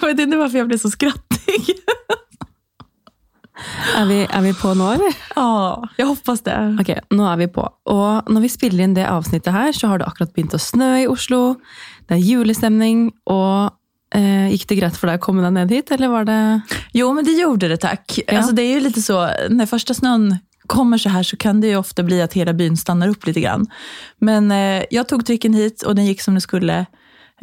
Jag vet ikke hvorfor jeg ble så skrattig. Er vi, er vi på nå, eller? Ja, jeg hoppas det. Ok, nå er vi på. Og når vi spiller inn det avsnittet her, så har det akkurat begynt å snø i Oslo. Det er julestemning, og eh, gikk det greit for deg å komme deg ned hit, eller var det Jo, men det gjorde det takk. Ja. Altså, det er jo litt så, Når første snøen kommer så her, så kan det jo ofte bli at hele byen stannar opp litt. grann. Men eh, jeg tog trikken hit og den gikk som det skulle.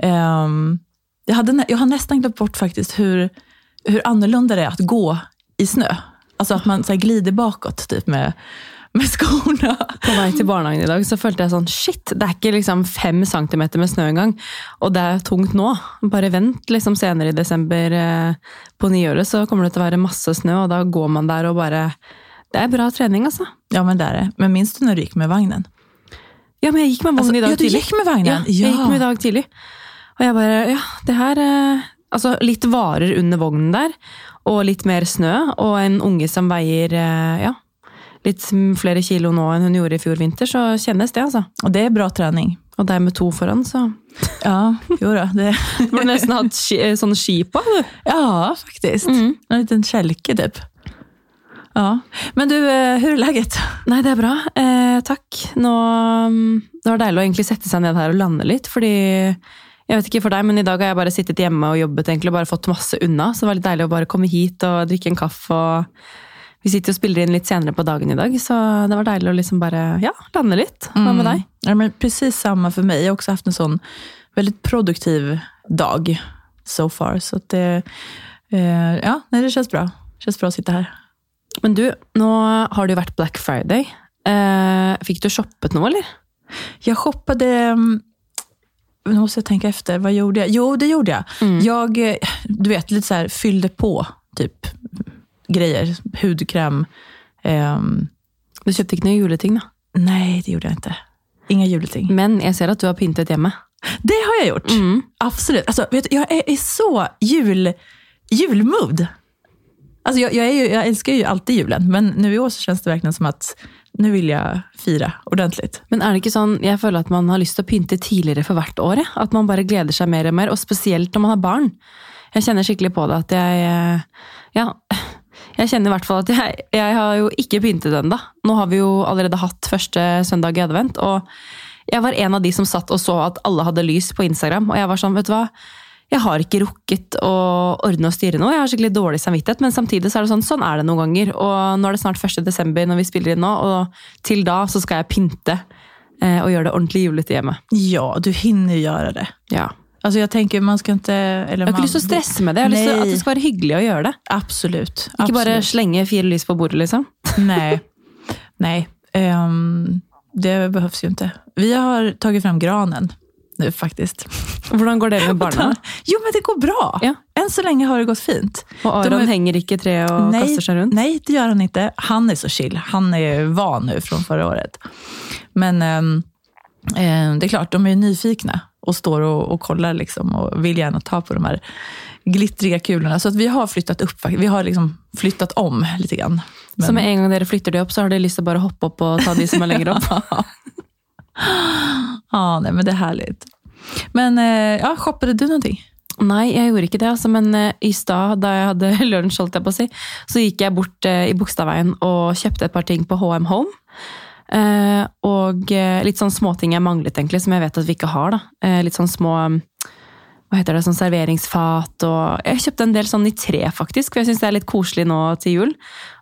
Ehm, jag, hade, jag har nästan glömt bort faktiskt hur, hur annorlunda det är att gå i snö. Alltså att man så här, glider bakåt typ med, med skorna. På vei til barnehagen i dag så følte jeg sånn Shit, det er ikke liksom fem centimeter med snø engang. Og det er tungt nå. Bare vent liksom senere i desember eh, på nyåret, så kommer det til å være masse snø, og da går man der og bare Det er bra trening, altså. Ja, men det är det. Men minns du när du gick med vagnen? Ja, men jeg gikk med vagnen Alltså, i dag ja, du gikk gick med vagnen? Ja, jeg gikk med i dag tidlig. Og jeg bare Ja, det her eh, Altså, litt varer under vognen der, og litt mer snø, og en unge som veier eh, ja, litt flere kilo nå enn hun gjorde i fjor vinter, så kjennes det, altså. Og det er bra trening. Og deg med to foran, så Ja, jo da. det, Du burde nesten hatt ski, sånn ski på, du. ja faktisk. Mm. En liten kjelke, typ. Ja. Men du, hvordan er leget? Nei, det er bra. Eh, takk. Nå, mm, det var deilig å egentlig sette seg ned her og lande litt, fordi jeg vet ikke for deg, men i dag har jeg bare sittet hjemme og jobbet egentlig, og bare fått masse unna. Så det var litt deilig å bare komme hit og drikke en kaffe. og Vi sitter og spiller inn litt senere på dagen i dag, så det var deilig å liksom bare ja, lande litt. Hva med deg? Ja, men precis samme for meg. Jeg har også haft en sånn veldig produktiv dag so far. Så det, eh, ja, det kjennes bra. Det kjennes bra å sitte her. Men du, nå har det jo vært Black Friday. Eh, fikk du shoppet noe, eller? Jeg shoppade, mm, nu måste jag tänka efter, vad gjorde jag? Jo, det gjorde jag. Mm. Jag, eh, du vet, lite så här fyllde på typ grejer, hudkräm. ehm, Du kjøpte ikke noe juleting, da. nej, det gjorde jag inte. Inga juleting. Men jeg ser at du har pyntat hjemme. Det har jag gjort. Mm. Absolut. Alltså, vet du, jag är i så jul, julmood. Alltså, jag, jag, är ju, jag älskar ju alltid julen, men nu i år så känns det verkligen som att nu vil jeg fire ordentlig. Men er det ikke sånn, jeg føler at man har lyst til å pynte tidligere for hvert år. At man bare gleder seg mer og mer, og spesielt når man har barn. Jeg kjenner skikkelig på det at jeg eh, Ja, jeg kjenner i hvert fall at jeg, jeg har jo ikke pyntet ennå. Nå har vi jo allerede hatt første søndag i advent, og jeg var en av de som satt og så at alle hadde lys på Instagram, og jeg var sånn, vet du hva. Jeg har ikke rukket å ordne og styre noe. Jeg har skikkelig dårlig samvittighet, men samtidig så er det sånn, sånn er det noen ganger. Og nå er det snart 1. desember når vi spiller inn nå, og til da så skal jeg pynte eh, og gjøre det ordentlig julete hjemme. Ja, du hinner gjøre det. Ja. Alltså jag tänker, man ska inte... Eller Jeg har man, ikke lyst til å stresse med det. Jeg har lyst til at det skal være hyggelig å gjøre det. Absolutt. Ikke bare slenge fire lys på bordet, liksom. Nei. Nei. Um, det behövs ju inte. Vi har tagit fram granen nu faktiskt. Hvordan går det med barna? Jo, men det går bra. Ja. Enn så lenge har det gått fint. Og Aron er- henger ikke i treet og nei, kaster seg rundt? Nei, det gjør han ikke. Han er så chill. Han er van nå fra forrige året. Men ehm, det er klart, de er nyfikne og och står og, og kollar liksom og vil gjerne ta på de her glittriga kulene. Så att vi har flyttet opp, vi har liksom flyttet om litt. grann. Men- Så med en gang dere flytter de opp, så har de lyst til å bare hoppe opp og ta de som er lenger opp? Ja, nej, men det är härligt. Men eh, ja, shoppade du någonting? Nei, jeg gjorde ikke det, altså, men eh, i stad da jeg hadde lunsj, holdt jeg på å si, så gikk jeg bort eh, i Bogstadveien og kjøpte et par ting på HM Home. Og litt sånn småting jeg manglet, egentlig, som jeg vet at vi ikke har. da. Litt sånn små hva heter det, sånn serveringsfat og Jeg kjøpte en del sånn i tre, faktisk, for jeg syns det er litt koselig nå til jul.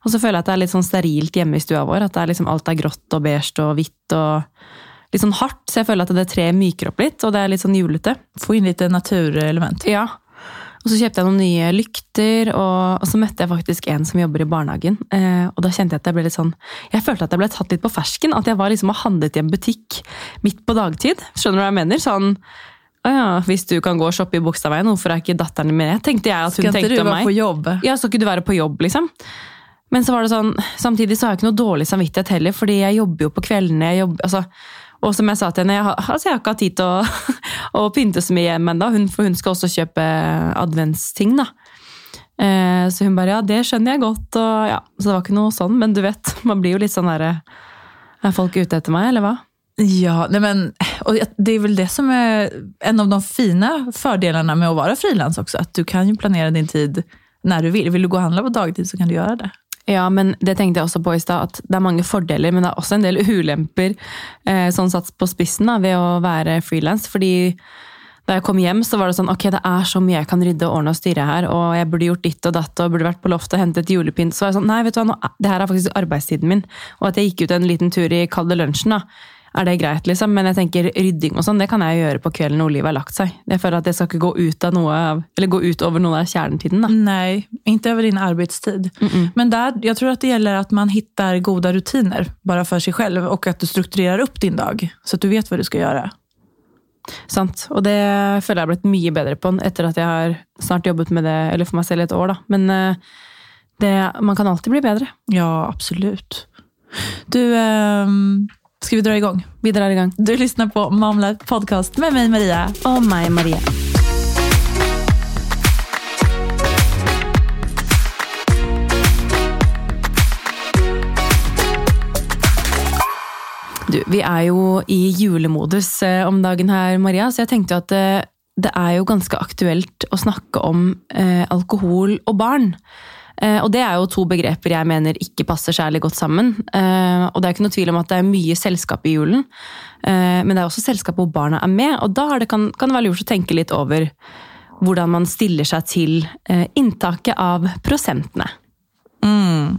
Og så føler jeg at det er litt sånn sterilt hjemme i stua vår. At det er liksom alt er grått og beige og hvitt og litt sånn hardt. Så jeg føler at det treet myker opp litt, og det er litt sånn julete. Få inn litt naturelement. Ja. Og så kjøpte jeg noen nye lykter, og, og så møtte jeg faktisk en som jobber i barnehagen. Eh, og da kjente jeg at jeg ble litt sånn Jeg følte at jeg ble tatt litt på fersken. At jeg var liksom og handlet i en butikk midt på dagtid. Skjønner du hva jeg mener? Sånn å ja, hvis du kan gå og shoppe i Bogstadveien, hvorfor er ikke datteren din med? Tenkte jeg at hun tenkte om meg. på jobb? Ja, skal ikke du være på jobb, liksom? Men så var det sånn, samtidig så har jeg ikke noe dårlig samvittighet heller, fordi jeg jobber jo på kveldene. Jeg jobber, altså, og som jeg sa til henne, jeg har, altså jeg har ikke hatt tid til å, å pynte så mye hjemme ennå, for hun skal også kjøpe adventsting. da. Eh, så hun bare ja, det skjønner jeg godt. Og, ja, så det var ikke noe sånn, men du vet, man blir jo litt sånn derre Er folk ute etter meg, eller hva? Ja, nej men, och det är väl det som är en av de fina fördelarna med att vara frilans också. Att du kan ju planera din tid när du vill. Vill du gå och handla på dagtid så kan du göra det. Ja, men det tenkte jeg også på i stad, at det er mange fordeler, men det er også en del ulemper eh, sånn satt på spissen da, ved å være frilans. Fordi da jeg kom hjem, så var det sånn ok, det er så mye jeg kan rydde og ordne og styre her, og jeg burde gjort ditt og datt og burde vært på loftet og hentet julepynt. Så var jeg sånn, nei, vet du hva, nå, det her er faktisk arbeidstiden min. Og at jeg gikk ut en liten tur i kalde lunsjen, da er det greit, liksom. Men jeg tenker rydding og sånn, det kan jeg gjøre på kvelden når livet har lagt seg. Jeg føler at det skal ikke gå ut, av noe, eller gå ut over noe av kjernetiden. da. Nei, ikke over din arbetstid. Men der, jeg tror at det gjelder at man hittar gode rutiner bare for seg selv, og at du strukturerer opp din dag så at du vet hva du skal gjøre. Sant. Og det føler jeg har blitt mye bedre på etter at jeg har snart jobbet med det, eller for meg selv i et år, da. Men eh, det, man kan alltid bli bedre. Ja, absolut. Du, ehm, ska vi dra igång? Vi drar i gang. Du lyssnar på Mamla podcast med mig Maria. Og meg, Maria. Du, vi er jo i julemodus eh, om dagen her, Maria, så jeg tenkte at det, det er jo ganske aktuelt å snakke om eh, alkohol og barn. Eh, og det er jo to begreper jeg mener ikke passer særlig godt sammen. Eh, og det er ikke noe tvil om at det er mye selskap i julen, eh, men det er også selskap hvor barna er med, og da det, kan, det være lurt å tenke litt over hvordan man stiller seg til inntaket av prosentene. Mm.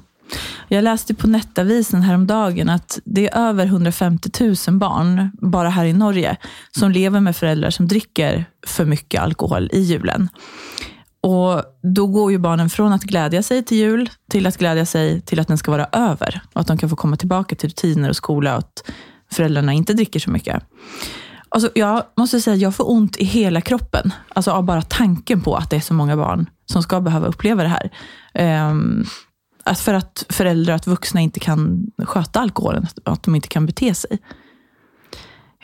Jag läste på Nettavisen häromdagen at det er over 150 000 barn, bare her i Norge, som lever med föräldrar som dricker for mye alkohol i julen. Och Då går ju barnen från att glädja sig till jul till att glädja sig till att den ska vara över. Och att de kan få komma tillbaka till rutiner och skola och att föräldrarna inte dricker så mycket. Alltså, jag måste säga jag får ont i hela kroppen. Alltså av bara tanken på att det är så många barn som ska behöva uppleva det här. Um, att för att föräldrar, att vuxna inte kan sköta alkoholen, att de inte kan bete sig.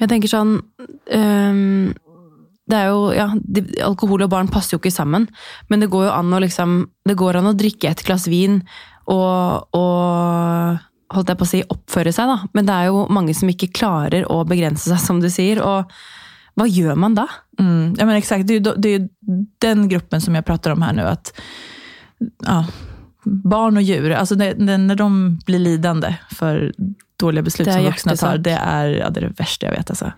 Jeg tenker sånn ehm, det er jo, ja, de, Alkohol og barn passer jo ikke sammen, men det går jo an å, liksom, det går an å drikke et glass vin og, og holdt jeg på å si, oppføre seg, da. Men det er jo mange som ikke klarer å begrense seg, som du sier. Og hva gjør man da? Mm, ja, men exakt, det er jo, den gruppen som jeg prater om her nå. at ja, Barn og djur, altså det, det, när de blir lidende for dårlige beslut som voksne tar, det er ja, det er det verste jeg vet. Alltså.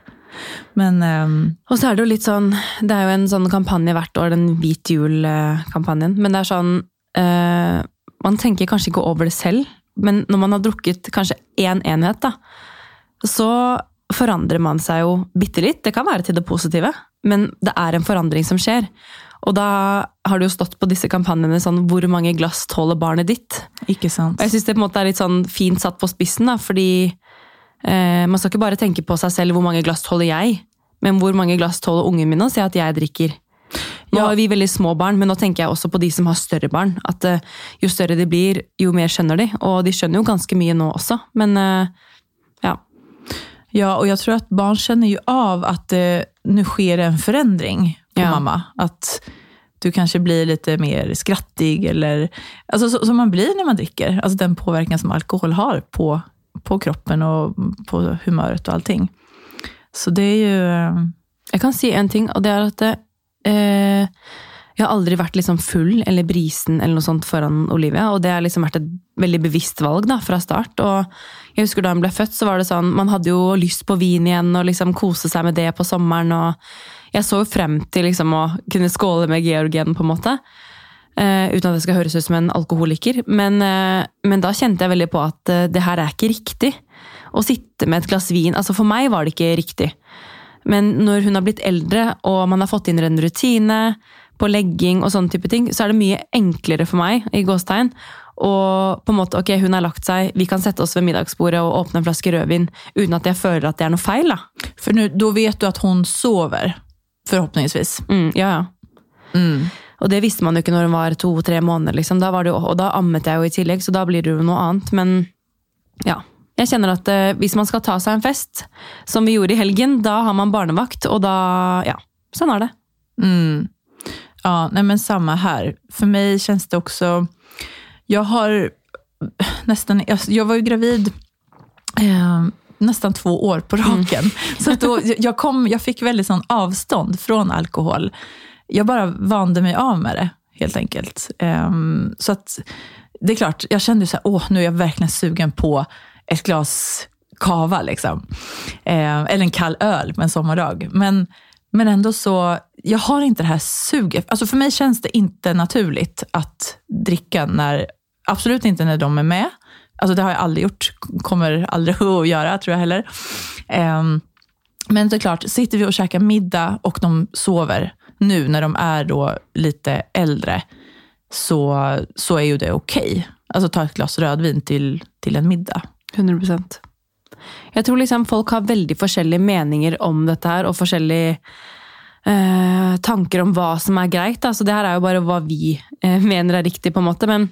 Men um, Og så er det jo litt sånn Det er jo en sånn kampanje hvert år, den Hvit jul-kampanjen. Men det er sånn uh, Man tenker kanskje ikke over det selv, men når man har drukket kanskje én enhet, da, så forandrer man seg jo bitte litt. Det kan være til det positive, men det er en forandring som skjer. Og da har det jo stått på disse kampanjene sånn Hvor mange glass tåler barnet ditt? ikke sant. Og jeg syns det på en måte er litt sånn fint satt på spissen, da, fordi man skal ikke bare tenke på seg selv hvor mange glass tåler jeg, men hvor mange glass tåler ungen min å si at jeg drikker. Nå Ja. har vi veldig små barn, men nå tenker jeg også på de som har større barn. At eh, jo større de blir, jo mer skjønner de. Og de skjønner jo ganske mye nå også, men eh, ja. Ja, og jeg tror at barn kjenner jo av at det nå skjer en forandring på Ja. mamma. At du kanskje blir litt mer skrattig eller altså, som man blir når man drikker. Altså den påvirkningen som alkohol har på, på kroppen og på humøret og allting. Så det er ju... eh, Jeg kan si en ting, og det er at eh, jeg har aldri vært liksom full eller brisen eller noe sånt foran Olivia, og det har liksom vært et veldig bevisst valg da, fra start. Og jeg husker da hun ble født, så var det sånn, man hadde jo lyst på vin igjen og liksom kose seg med det på sommeren. og Jeg så jo frem til liksom å kunne skåle med Georg igjen, på en måte. Eh, uten at det skal høres ut som en alkoholiker. Men, uh, men da kjente jeg veldig på at uh, det her er ikke riktig. Å sitte med et glass vin Altså For meg var det ikke riktig. Men når hun har blitt eldre, og man har fått inn en rutine på legging og sånne type ting, så er det mye enklere for meg, i gåstegn, og på en måte, ok, hun har lagt seg, vi kan sette oss ved middagsbordet og åpne en flaske rødvin, uten at jeg føler at det er noe feil, da. For da vet du at hun sover, forhåpningsvis Mm, ja, ja. Mm. Og det visste man jo ikke når hun var to-tre måneder, liksom. Da jo, og da ammet jeg jo i tillegg, så da blir det jo noe annet. Men ja. Jeg kjenner at eh, hvis man skal ta seg en fest, som vi gjorde i helgen, da har man barnevakt, og da Ja. Sånn er det. Mm. Ja, nej men samma här. För mig känns det också... Jag har nästan... Jag, var ju gravid eh, nästan två år på raken. Så att då, jag, kom, jag fick väldigt sån avstånd från alkohol. Jag bara vande mig av med det, helt enkelt. Um, så att det är klart, jag kände så här, åh, nu är jag verkligen sugen på ett glas kava. Liksom. Ehm, eller en kall öl på en sommardag. Men, men ändå så, jag har inte det här suget. Alltså för mig känns det inte naturligt att dricka när, absolut inte när de är med. Alltså det har jag aldrig gjort, kommer aldrig att göra tror jag heller. Um, men det är klart, sitter vi och käkar middag och de sover nu när de är då lite äldre, så, så är ju det okej. Okay. Alltså ta ett glas rödvin till, till en middag. 100 procent. Jeg tror liksom folk har veldig forskjellige meninger om dette her, og forskjellige eh, tanker om hva som er greit. Altså, det her er jo bare hva vi eh, mener er riktig, på en måte. Men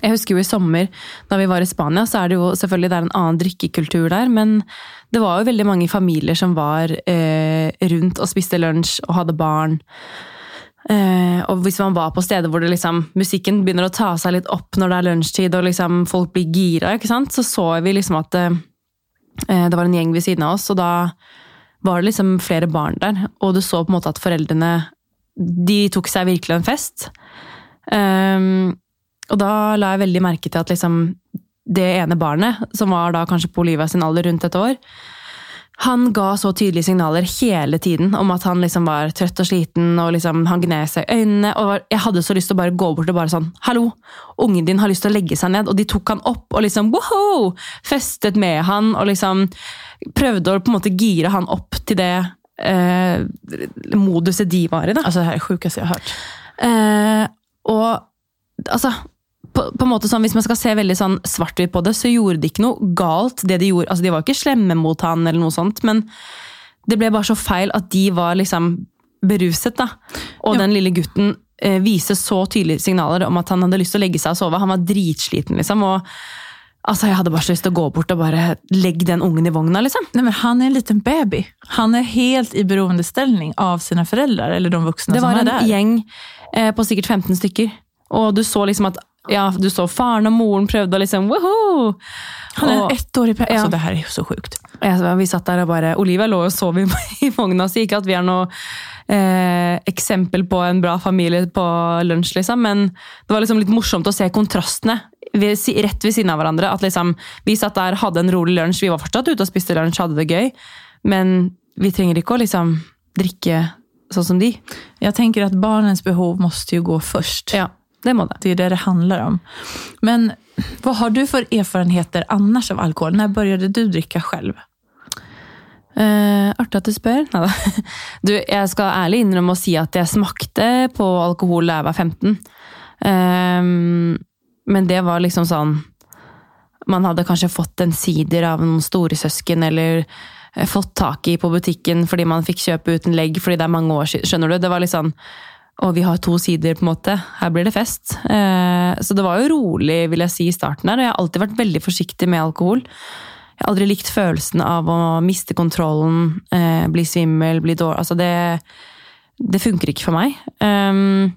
jeg husker jo i sommer, da vi var i Spania, så er det jo selvfølgelig det er en annen drikkekultur der. Men det var jo veldig mange familier som var eh, rundt og spiste lunsj og hadde barn. Eh, og hvis man var på steder hvor liksom, musikken begynner å ta seg litt opp når det er lunsjtid og liksom, folk blir gira, så så vi liksom at eh, det var en gjeng ved siden av oss, og da var det liksom flere barn der. Og du så på en måte at foreldrene de tok seg virkelig en fest. Um, og da la jeg veldig merke til at liksom det ene barnet, som var da kanskje på Olivia sin alder rundt et år, han ga så tydelige signaler hele tiden om at han liksom var trøtt og sliten, og liksom han gned seg i øynene. og Jeg hadde så lyst til å bare gå bort og bare sånn Hallo! Ungen din har lyst til å legge seg ned. Og de tok han opp og liksom wow! Festet med han og liksom prøvde å på en måte gire han opp til det eh, moduset de var i. da. Altså, det her er sjukeste jeg har hørt. Eh, og altså på, på, en måte sånn, Hvis man skal se veldig sånn svart-hvitt på det, så gjorde de ikke noe galt. det De gjorde. Altså, de var ikke slemme mot han, eller noe sånt, men det ble bare så feil at de var liksom beruset. da. Og ja. den lille gutten eh, viser så tydelige signaler om at han hadde lyst til å legge seg og sove. Han var dritsliten, liksom. og Altså, Jeg hadde bare så lyst til å gå bort og bare legge den ungen i vogna. liksom. Nei, men Han er en liten baby. Han er helt i beroendeställning av sine foreldre, eller de voksne som er der. Det var en gjeng eh, på sikkert 15 stykker. Og du så liksom at ja, du så faren og moren prøvde å liksom woho! Han er og, ett år i altså, ja. Det her er jo så sjukt. Ja, vi satt der og bare Olivia lå og sov i, i vogna, så ikke at vi er noe eh, eksempel på en bra familie på lunsj, liksom. Men det var liksom litt morsomt å se kontrastene rett ved siden av hverandre. At liksom, vi satt der, hadde en rolig lunsj, vi var fortsatt ute og spiste lunsj, hadde det gøy. Men vi trenger ikke å liksom drikke sånn som de. Jeg tenker at barnens behov måste jo gå først. Ja. Det må det. Det er det det handler om. Men hva har du for erfarenheter annars av alkohol? Når begynte du drikke selv? Uh, artig at du spør. Neida. Du, jeg skal ærlig innrømme å si at jeg smakte på alkohol da jeg var 15. Um, ehm, men det var liksom sånn Man hadde kanskje fått en sider av noen storesøsken, eller eh, fått tak i på butikken fordi man fikk kjøpe uten legg fordi det er mange år siden. Skjønner du? Det var litt sånn og vi har to sider, på en måte. Her blir det fest. Eh, så det var jo rolig, vil jeg si, i starten her. Og jeg har alltid vært veldig forsiktig med alkohol. Jeg har aldri likt følelsen av å miste kontrollen, eh, bli svimmel, bli dårlig Altså, det, det funker ikke for meg. Um,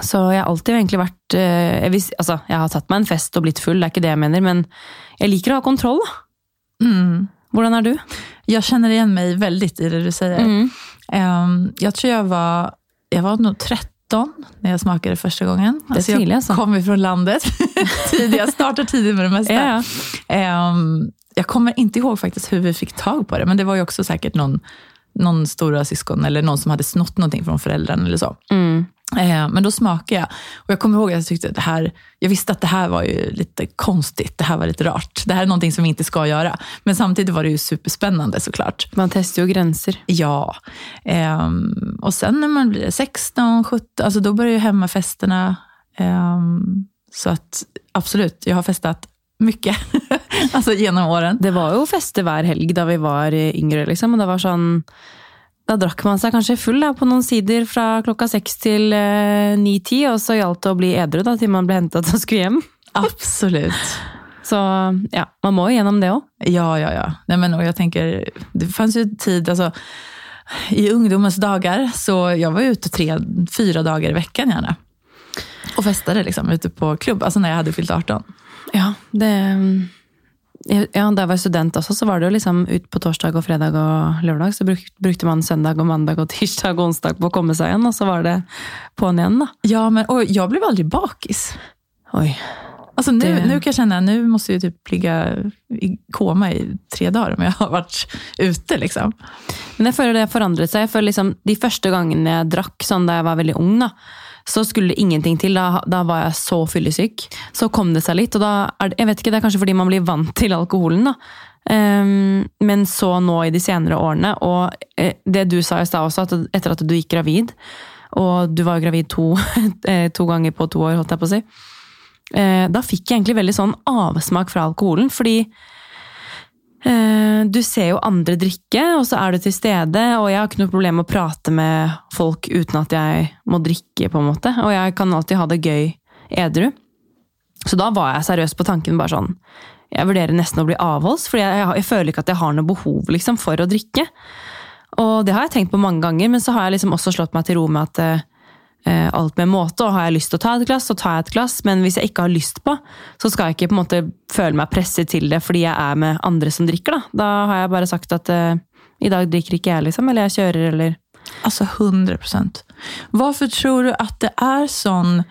så jeg har alltid egentlig vært eh, jeg, vis, altså, jeg har tatt meg en fest og blitt full, det er ikke det jeg mener, men jeg liker å ha kontroll, da. Mm. Hvordan er du? Jeg kjenner igjen meg veldig i det du sier. Mm. Um, jeg tror jeg var jag var nog 13 när jag smakade första gången. Det alltså jag alltså. kom fra landet. jag startar tidigt med det mesta. Ja, ja. Um, jag kommer inte ihåg faktiskt hur vi fick tag på det, men det var ju också säkert någon, någon stora syskon eller någon som hade snott någonting från föräldrarna eller så. Mm. Eh, men då smakade jag. Och jag kommer ihåg att jag tyckte det här, jag visste att det här var ju lite konstigt. Det här var lite rart. Det här är någonting som vi inte ska göra. Men samtidigt var det ju superspännande såklart. Man testar ju gränser. Ja. Um, och sen när man blir 16, 17, alltså då börjar ju hemmafesterna. Um, så att absolut, jag har festat mycket alltså genom åren. Det var jo fester hver helg da vi var yngre, liksom. Og det var sånn da drakk man seg kanskje full da, på noen sider fra klokka seks til eh, ni-ti, og så gjaldt det å bli edru da, til man ble hentet og skulle hjem. Absolutt. Så ja, man må jo gjennom det òg. Ja, ja, ja. Nei, men, og jeg tenker, det fanns jo tid altså, I ungdommens dager så jeg var ute tre, fire dager i veckan gjerne. Og festet liksom, ute på klubb, altså når jeg hadde fylt 18. Ja, det ja, da jeg var student også, så var det jo liksom ut på torsdag og fredag og lørdag. Så brukte man søndag og mandag og tirsdag og onsdag på å komme seg igjen, og så var det på'n igjen, da. Ja, men og jag blev aldrig bakis. Oi. Alltså nu, Det- nu kan jag känna, nu måste jag typ ligga i koma i tre dager om jeg har vært ute liksom. Men jeg føler det forandret seg. Jeg føler liksom, De første gangene jeg drakk sånn da jeg var veldig ung, da, så skulle det ingenting til. Da, da var jeg så fyllesyk. Så kom det seg litt. og da er det, jeg vet ikke, Det er kanskje fordi man blir vant til alkoholen. da. Um, men så nå i de senere årene, og eh, det du sa i stad også, at etter at du gikk gravid, og du var jo gravid to, eh, to ganger på to år, holdt jeg på å si, eh, da fikk jeg egentlig veldig sånn avsmak fra alkoholen. fordi Du ser jo andre drikke, og så er du til stede. Og jeg har ikke noe problem med å prate med folk uten at jeg må drikke, på en måte. Og jeg kan alltid ha det gøy edru. Så da var jeg seriøs på tanken bare sånn Jeg vurderer nesten å bli avholds, for jeg, jeg, jeg føler ikke at jeg har noe behov liksom, for å drikke. Og det har jeg tenkt på mange ganger, men så har jeg liksom også slått meg til ro med at eh, alt med måte, og har jeg lyst til å ta et glass, så tar jeg et glass. Men hvis jeg ikke har lyst på, så skal jeg ikke på en måte føle meg presset til det fordi jeg er med andre som drikker. Da, da har jeg bare sagt at uh, i dag drikker ikke jeg, liksom. Eller jeg kjører, eller Altså 100 Hvorfor tror du at det er sånn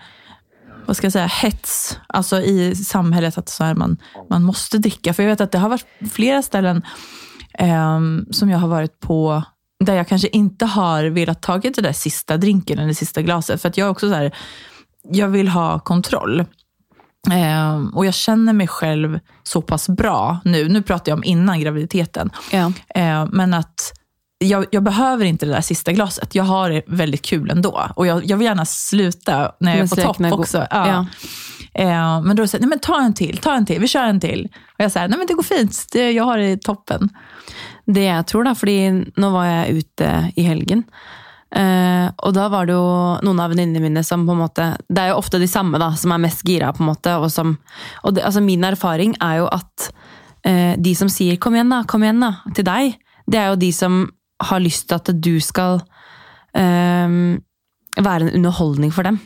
hva skal jeg si, hets altså i samfunnet at så man, man måste drikke? For jeg vet at det har vært flere ställen ehm, som jeg har vært på där jag kanske inte har velat tagit det där sista drinken eller det sista glaset. För att jag också så här, jag vill ha kontroll. Eh, och jag känner mig själv så pass bra nu. Nu pratar jag om innan graviditeten. ja. Eh, men att jag, jag behöver inte det där sista glaset. Jag har det väldigt kul ändå. Och jag, jag vill gärna sluta när jag är på topp også också. Ja. Ja. Eh, men då säger nej men ta en till, ta en till, vi kör en till. Och jag säger, nej men det går fint, det, jag har det i toppen. Det jeg tror, da, fordi nå var jeg ute i helgen. Uh, og da var det jo noen av venninnene mine som på en måte Det er jo ofte de samme da, som er mest gira, på en måte. Og, som, og det, altså min erfaring er jo at uh, de som sier 'kom igjen, da', kom igjen da, til deg, det er jo de som har lyst til at du skal uh, være en underholdning for dem.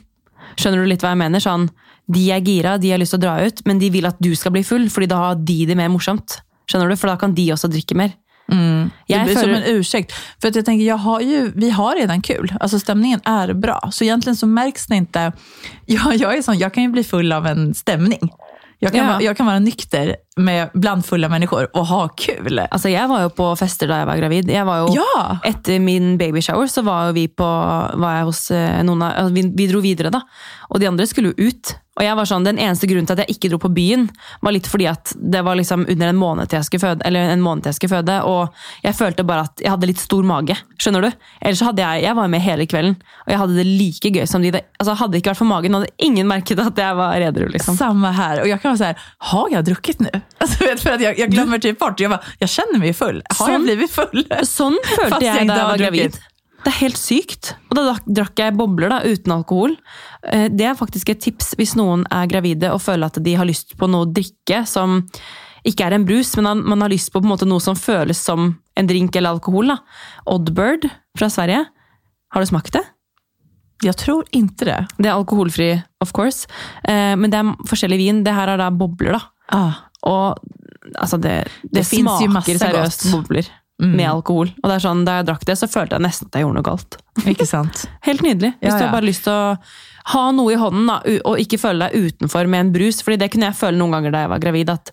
Skjønner du litt hva jeg mener? Sånn, de er gira, de har lyst til å dra ut, men de vil at du skal bli full, fordi da har de det mer morsomt. Skjønner du? For da kan de også drikke mer. Det Jeg blir som en ursäkt. För att jag tänker, jag har ju, vi har redan kul. Alltså stämningen är bra. Så egentligen så märks det inte. Jag, jag, är sån, jag kan ju bli full av en stämning. Jag kan, Ja. vara, jag kan vara nykter med blandfulle människor och ha kul. Altså, jeg var jo på fester da jeg var gravid. Jeg var jo, Ja! Etter min babyshower så var jo vi på var jeg hos eh, noen av, altså, vi, vi dro videre, da. Og de andre skulle jo ut. Og jeg var sånn, Den eneste grunnen til at jeg ikke dro på byen, var litt fordi at det var liksom under en måned til jeg skulle føde. eller en måned til jeg skulle føde, Og jeg følte bare at jeg hadde litt stor mage. Skjønner du? Ellers så hadde jeg jeg var med hele kvelden, og jeg hadde det like gøy som de. Altså, Hadde det ikke vært for magen, hadde ingen merket at jeg var edru. liksom. Samme her. Og jeg kan være sånn har jeg drukket nu? Alltså, vet, för att jag, jag glömmer typ bort. Jag, bara, jag känner mig full. Har jag Sånn- blivit full? Sånn følte jeg jeg da jeg var gravid. Det er helt sykt. Og da drakk- jeg bobler da, uten alkohol. Eh, Det er faktisk et tips hvis noen er gravide og føler at de har lyst på noe å drikke som ikke er en brus, men man- har lyst på, på måte noe som føles som en drink eller alkohol. Da. Oddbird fra Sverige. Har du smakt det? Jeg tror ikke det. Det er alkoholfri, of course. Eh, Men det er forskjellig vin. Det her er da bobler, da. Ah. Og altså det, det, Det smaker seriøst bobler med alkohol. Og det er sånn, Da jeg drakk det, så følte jeg nesten at jeg gjorde noe galt. Ikke sant? Helt nydelig. Hvis Ja, du har bare lyst til å ha noe i hånden da, og ikke føle deg utenfor med en brus. fordi det kunne jeg føle noen ganger da jeg var gravid. at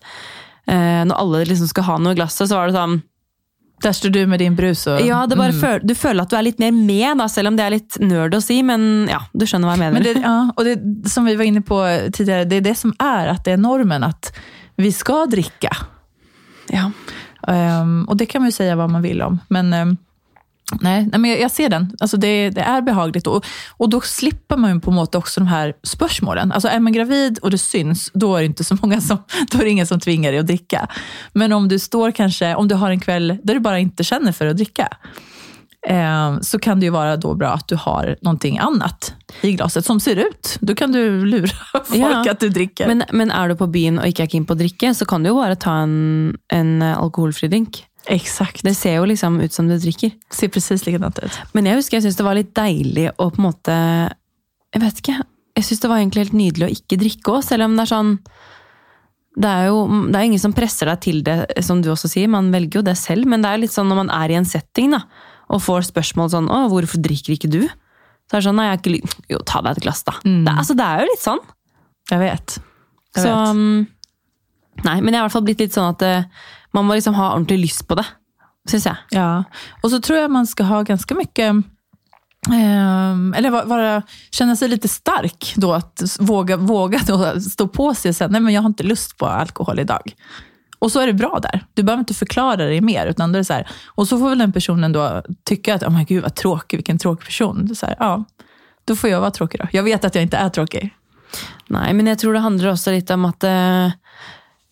eh, Når alle liksom skal ha noe i glasset, så var det sånn Där står du med din brus og ja, det bare føl, Du føler at du er litt mer med, da, selv om det er litt nerd å si. Men ja, du skjønner hva jeg mener. Men det, ja, og det som vi var inne på tidligere, det er det som er at det er normen att vi ska dricka. ja. Um, och det kan man ju säga vad man vill om. Men, um, nej, nej, men jag, jag ser den. Alltså det, det är behagligt. Och, och då slipper man ju på en måte också de här spörsmålen. Alltså är man gravid och det syns, då är det inte så många som, då är det ingen som tvingar dig att dricka. Men om du står kanske, om du har en kväll där du bara inte känner för att dricka, ehm, så kan det jo være då bra at du har noe annet i glasset som ser ut. Da kan du lure folk Ja. at du drikker. Men, men er du på byen og ikke er keen på å drikke, så kan du jo bare ta en, en eh, alkoholfri drink. Exakt. Det ser jo liksom ut som du drikker. ser precis likadant ut. Men jeg husker jeg syntes det var litt deilig å på en måte Jeg vet ikke. Jeg syns det var egentlig helt nydelig å ikke drikke òg, selv om det er sånn det er jo det er ingen som presser deg til det, som du også sier. Man velger jo det selv, men det er litt sånn når man er i en setting da, og får spørsmål sånn 'Å, hvorfor drikker ikke du?' Så er det sånn 'Nei, jeg har ikke lyst Jo, ta deg et glass, da'. Mm. Det, altså, det er jo litt sånn. Jeg vet. Jeg Så vet. mm, Nei, men jeg har i hvert fall blitt litt sånn at uh, man må liksom ha ordentlig lyst på det. Syns jeg. Ja, Og så tror jeg man skal ha ganske mye Um, eller va- vara, känna sig lite stark då att våga, våga då stå på sig och säga nej men jag har inte lust på alkohol idag. Och så är det bra där. Du behöver inte förklara det mer. Utan det är så här, och så får väl den personen då tycka att, oh my gud vad tråkig, vilken tråkig person. Det är här, ja, då får jag vara tråkig då. Jag vet att jag inte är tråkig. Nei, men jeg tror det handler også litt om at eh,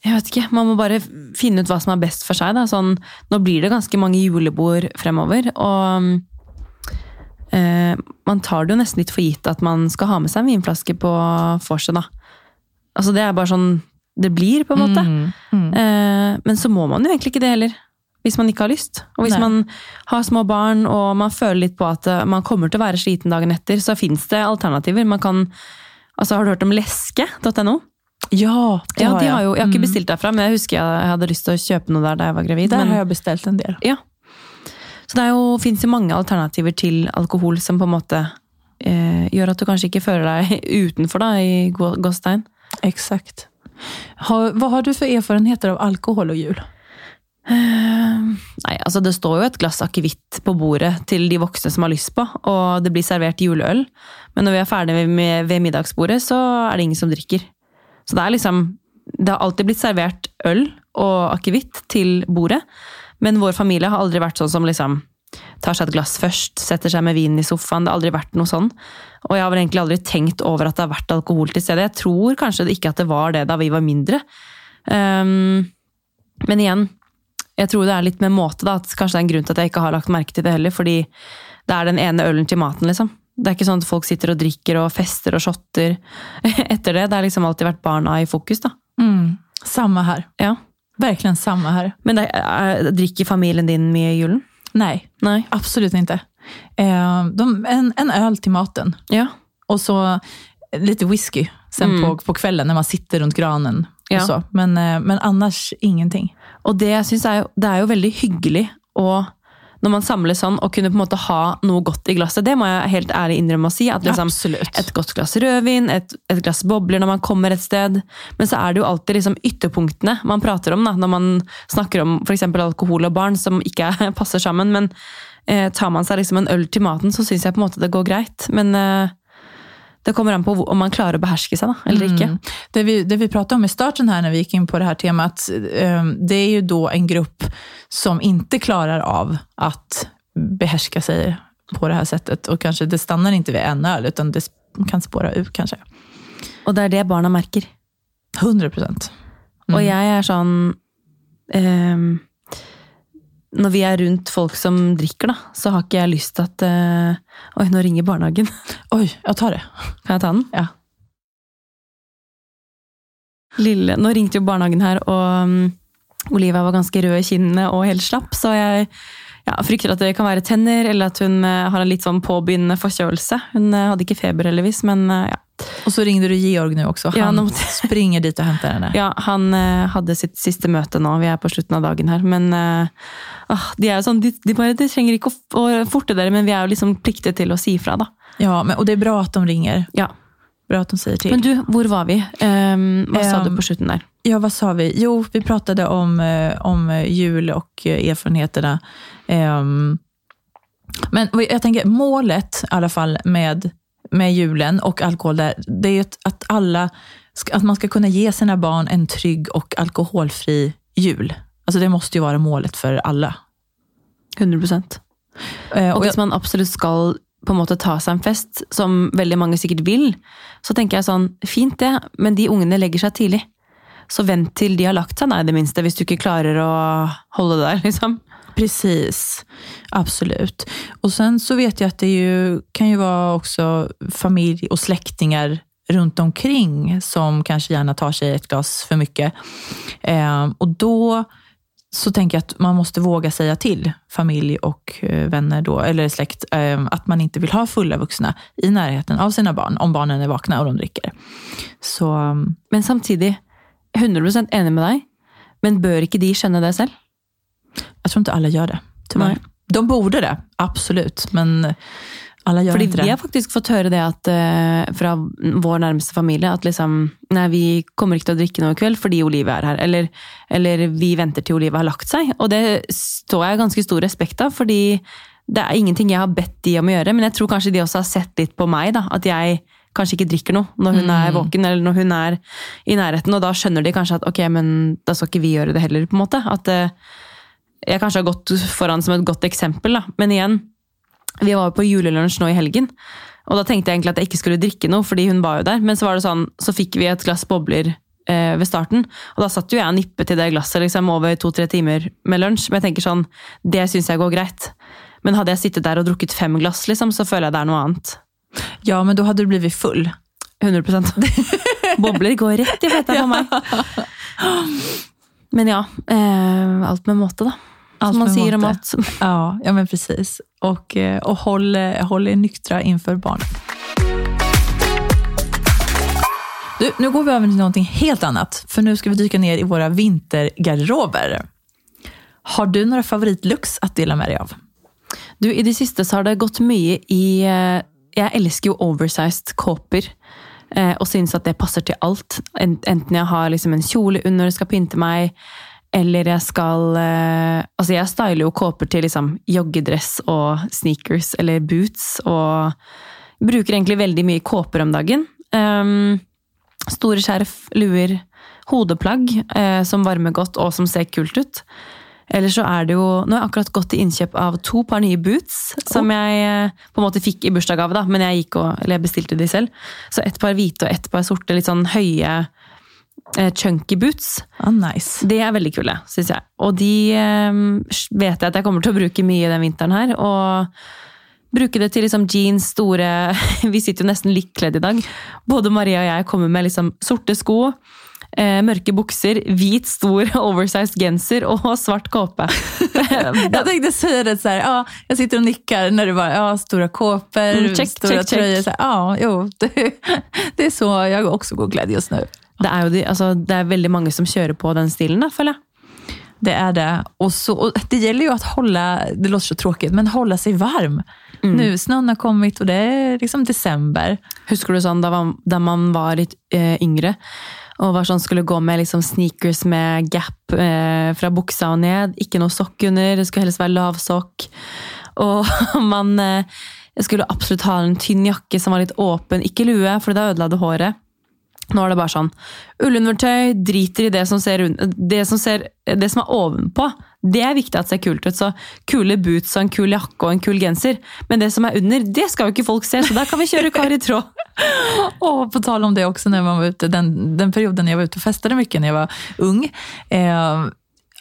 jeg vet ikke, Man må bare finne ut hva som er best for seg. Sånn, nå blir det ganske mange julebord fremover. Og eh, man tar det jo nesten litt for gitt at man skal ha med seg en vinflaske på vorset. Altså, det er bare sånn det blir, på en måte. Eh, men så må man jo egentlig ikke det heller. Hvis man ikke har lyst. Og hvis Nei. man har små barn og man føler litt på at eh, man kommer til å være sliten dagen etter, så fins det alternativer. Man kan, altså Har du hørt om leske.no? Ja, det Ja, har de har jo, jeg har ikke Mm. bestilt derfra, men jeg husker jeg, jeg hadde lyst til å kjøpe noe der da jeg var gravid. Der men, har jeg bestilt en del. ja. Så det fins jo, mange alternativer til alkohol som på en måte eh, gjør at du kanskje ikke føler deg utenfor da, i gå- gåstein. Exakt. Har, hva har du for erfarenheter av alkohol og jul? Nei, altså Det står jo et glass akevitt på bordet til de voksne som har lyst på, og det blir servert juleøl. Men når vi er ferdige med, ved middagsbordet, så er det ingen som drikker. Så det er liksom Det har alltid blitt servert øl og akevitt til bordet, men vår familie har aldri vært sånn som liksom tar seg et glass først, setter seg med vinen i sofaen. Det har aldri vært noe sånn. Og jeg har vel egentlig aldri tenkt over at det har vært alkohol til stede. Jeg tror kanskje ikke at det var det da vi var mindre. Um, men igjen, jeg tror det er litt med måte, da. At kanskje det er en grunn til at jeg ikke har lagt merke til det heller. Fordi det er den ene ølen til maten, liksom. Det er ikke sånn at folk sitter og drikker og fester og shotter etter det. Det har liksom alltid vært barna i fokus, da. Mm. Samme her. Ja. Verkligen samme her. Men det er, drikker familien din mye i julen? Nej, Nei. absolut inte. Eh, de, en, en öl till maten Ja. och så lite whisky sen Mm. på, på kvällen när man sitter runt granen. Ja. Och så. Men, eh, men annars ingenting. Og det jag synes är, det er jo veldig hyggelig å når man samles sånn, og kunne på en måte ha noe godt i glasset. Det må jeg helt ærlig innrømme å si. At liksom, et godt glass rødvin, et, et glass bobler når man kommer et sted. Men så er det jo alltid liksom ytterpunktene man prater om da, når man snakker om f.eks. alkohol og barn, som ikke er- passer sammen. Men eh, tar man seg liksom en øl til maten, så syns jeg på en måte det går greit. Men eh, det kommer an på om man klarer å beherske seg, da, eller ikke. Mm. Det, vi, det vi pratet om i starten her når vi gikk inn på det her temat, eh, det er jo da en grupp som ikke klarer av å beherske seg på det her settet. Og kanskje det stanner ikke ved en øl, utan det kan spåra ut, kanskje. Og det er det barna merker. 100 procent. Mm. Og jeg er sånn ehm, Når vi er rundt folk som drikker, da, så har ikke jeg lyst til at uh, Oi, nå ringer barnehagen. Oi, jeg tar det. Kan jeg ta den? Ja. Lille, nå ringte jo barnehagen her, og um, Olivia var ganske rød i kinnene og helt slapp, så jeg ja, frykter at det kan være tenner, eller at hun uh, har en litt sånn påbegynnende forkjølelse. Hun uh, hadde ikke feber heldigvis, men ja. Och så ringde du Georg nu också. Han ja, springer dit och hämtar henne. ja han eh, hadde sitt siste møte nå, vi er på slutten av dagen her, men eh, de er jo sånn, de, de bare de trenger ikke å, forte dere, men vi er jo liksom pliktet til å si ifra, da. Ja, men, och det er bra at de ringer. Ja. Bra at de sier til. Men du, hvor var vi? Um, hva sa Ehm, du på slutten der? Ja, hva sa vi? Jo, vi pratet om, eh, om eh, jul og erfaringene. erfarenheterna. Ehm, men jeg tenker målet i alle fall med, med julen och alkohol, där, det är att, att, alla, att man ska kunna ge sina barn en trygg och alkoholfri jul. Alltså det måste ju vara målet för alla. 100 Eh, Og hvis man absolutt skal på en måte ta seg en fest, som veldig mange sikkert vil, så tenker jeg sånn, fint det, men de ungene legger seg tidlig. Så vent til de har lagt seg, nei, det minste, hvis du ikke klarer å holde det der, liksom. Precis, absolut. Och sen så vet jag att det ju, kan ju vara också familj och släktingar runt omkring som kanske gärna tar sig ett glas för mycket. Eh, och då så tänker jag att man måste våga säga till familj och eh, vänner då, eller släkt, eh, att man inte vill ha fulla vuxna i närheten av sina barn, om barnen är vakna och de dricker. Så Men samtidig, 100% enig med deg, men bør ikke de skjønne det selv? Jag tror inte alla gör det, tyvärr. Nej. De borde det, absolut. Men alla gör Fordi inte det. vi har faktisk fått høre det at, uh, fra vår nærmeste familie at liksom, nei, vi kommer ikke til å drikke noe i kveld fordi Olivia er her. Eller, eller vi venter til Olivia har lagt seg. Og det står jeg ganske stor respekt av, fordi det er ingenting jeg har bedt de om å gjøre. Men jeg tror kanskje de også har sett litt på meg, da, at jeg kanskje ikke drikker noe når hun er våken eller når hun er i nærheten. Og da skjønner de kanskje at ok, men da skal ikke vi gjøre det heller, på en måte. At eh, jeg kanskje har gått foran som et godt eksempel, da. Men igjen, vi var jo på julelunsj nå i helgen, og da tenkte jeg egentlig at jeg ikke skulle drikke noe, fordi hun var jo der. Men så var det sånn, så fikk vi et glass bobler eh, ved starten, og da satt jo jeg og nippet til det glasset liksom over to-tre timer med lunsj. Men jeg tenker sånn, det syns jeg går greit. Men hadde jeg sittet der og drukket fem glass, liksom, så føler jeg det er noe annet. Ja, men da hadde du blitt full. 100% Bobler går rett i fetta på meg. Men ja, eh, alt med måte, da. Allt Som man sier om alt. Ja, ja men precis. Och, eh, och håll, eh, håll er nyktra inför barnen. Du, nu går vi över till någonting helt annat. För nu ska vi dyka ner i våra vintergarderober. Har du några favoritlooks att dela med dig av? Du, I det siste så har det gått mye i eh, Jeg elsker jo oversized kåper. Eh, Og syns at det passer til alt. Enten jeg har liksom en kjole under og skal pynte meg, eller jeg skal eh, Altså, jeg styler jo kåper til liksom joggedress og sneakers eller boots. Og bruker egentlig veldig mye kåper om dagen. Um, store skjerf, luer, hodeplagg eh, som varmer godt og som ser kult ut. Eller så er det jo Nå har jeg akkurat gått til innkjøp av to par nye boots. Som jeg eh, på en måte fikk i bursdagsgave, da, men jeg, og, eller jeg bestilte de selv. Så ett par hvite og ett par sorte, litt sånn høye, eh, chunky boots. Ah, nice. De er veldig kule, syns jeg. Og de eh, vet jeg at jeg kommer til å bruke mye den vinteren her. Og bruke det til liksom jeans, store Vi sitter jo nesten likt kledd i dag. Både Maria og jeg kommer med liksom sorte sko. Eh, mørke bukser, hvit, stor, oversized genser og svart kåpe. Jag tänkte säga det så här, ja, jeg sitter og nikker når du bare ja, stora kåper, Mm, check, store check, check. tröjor. Så ja, jo, det, det er så jeg også går kledd just nu. Det er jo de, altså, det er veldig mange som kjører på den stilen, da, føler jeg. Det er det. Og, så, och det gjelder jo å holde det låter så tråkig, men holde seg varm. Nu, snøen har kommet, og det er liksom december. Husker du sånn da man, da man var litt eh, yngre, og var sånn, skulle gå med liksom sneakers med gap eh, fra buksa og ned, ikke noe sokk under, det skulle helst være lavsokk. Og man eh, skulle absolutt ha en tynn jakke som var litt åpen, ikke lue, for da ødela det håret. Nå er det bare sånn ullundertøy, driter i det som, ser, det, som ser, det som er ovenpå. Det er viktig at det ser kult ut. Så kule boots og en kul jakke og en kul genser. Men det som er under, det skal jo ikke folk se, så da kan vi kjøre kar i tråd. og på tal om det också, när man var ute, den, den perioden jeg var ute og festade mye når jeg var ung. Eh,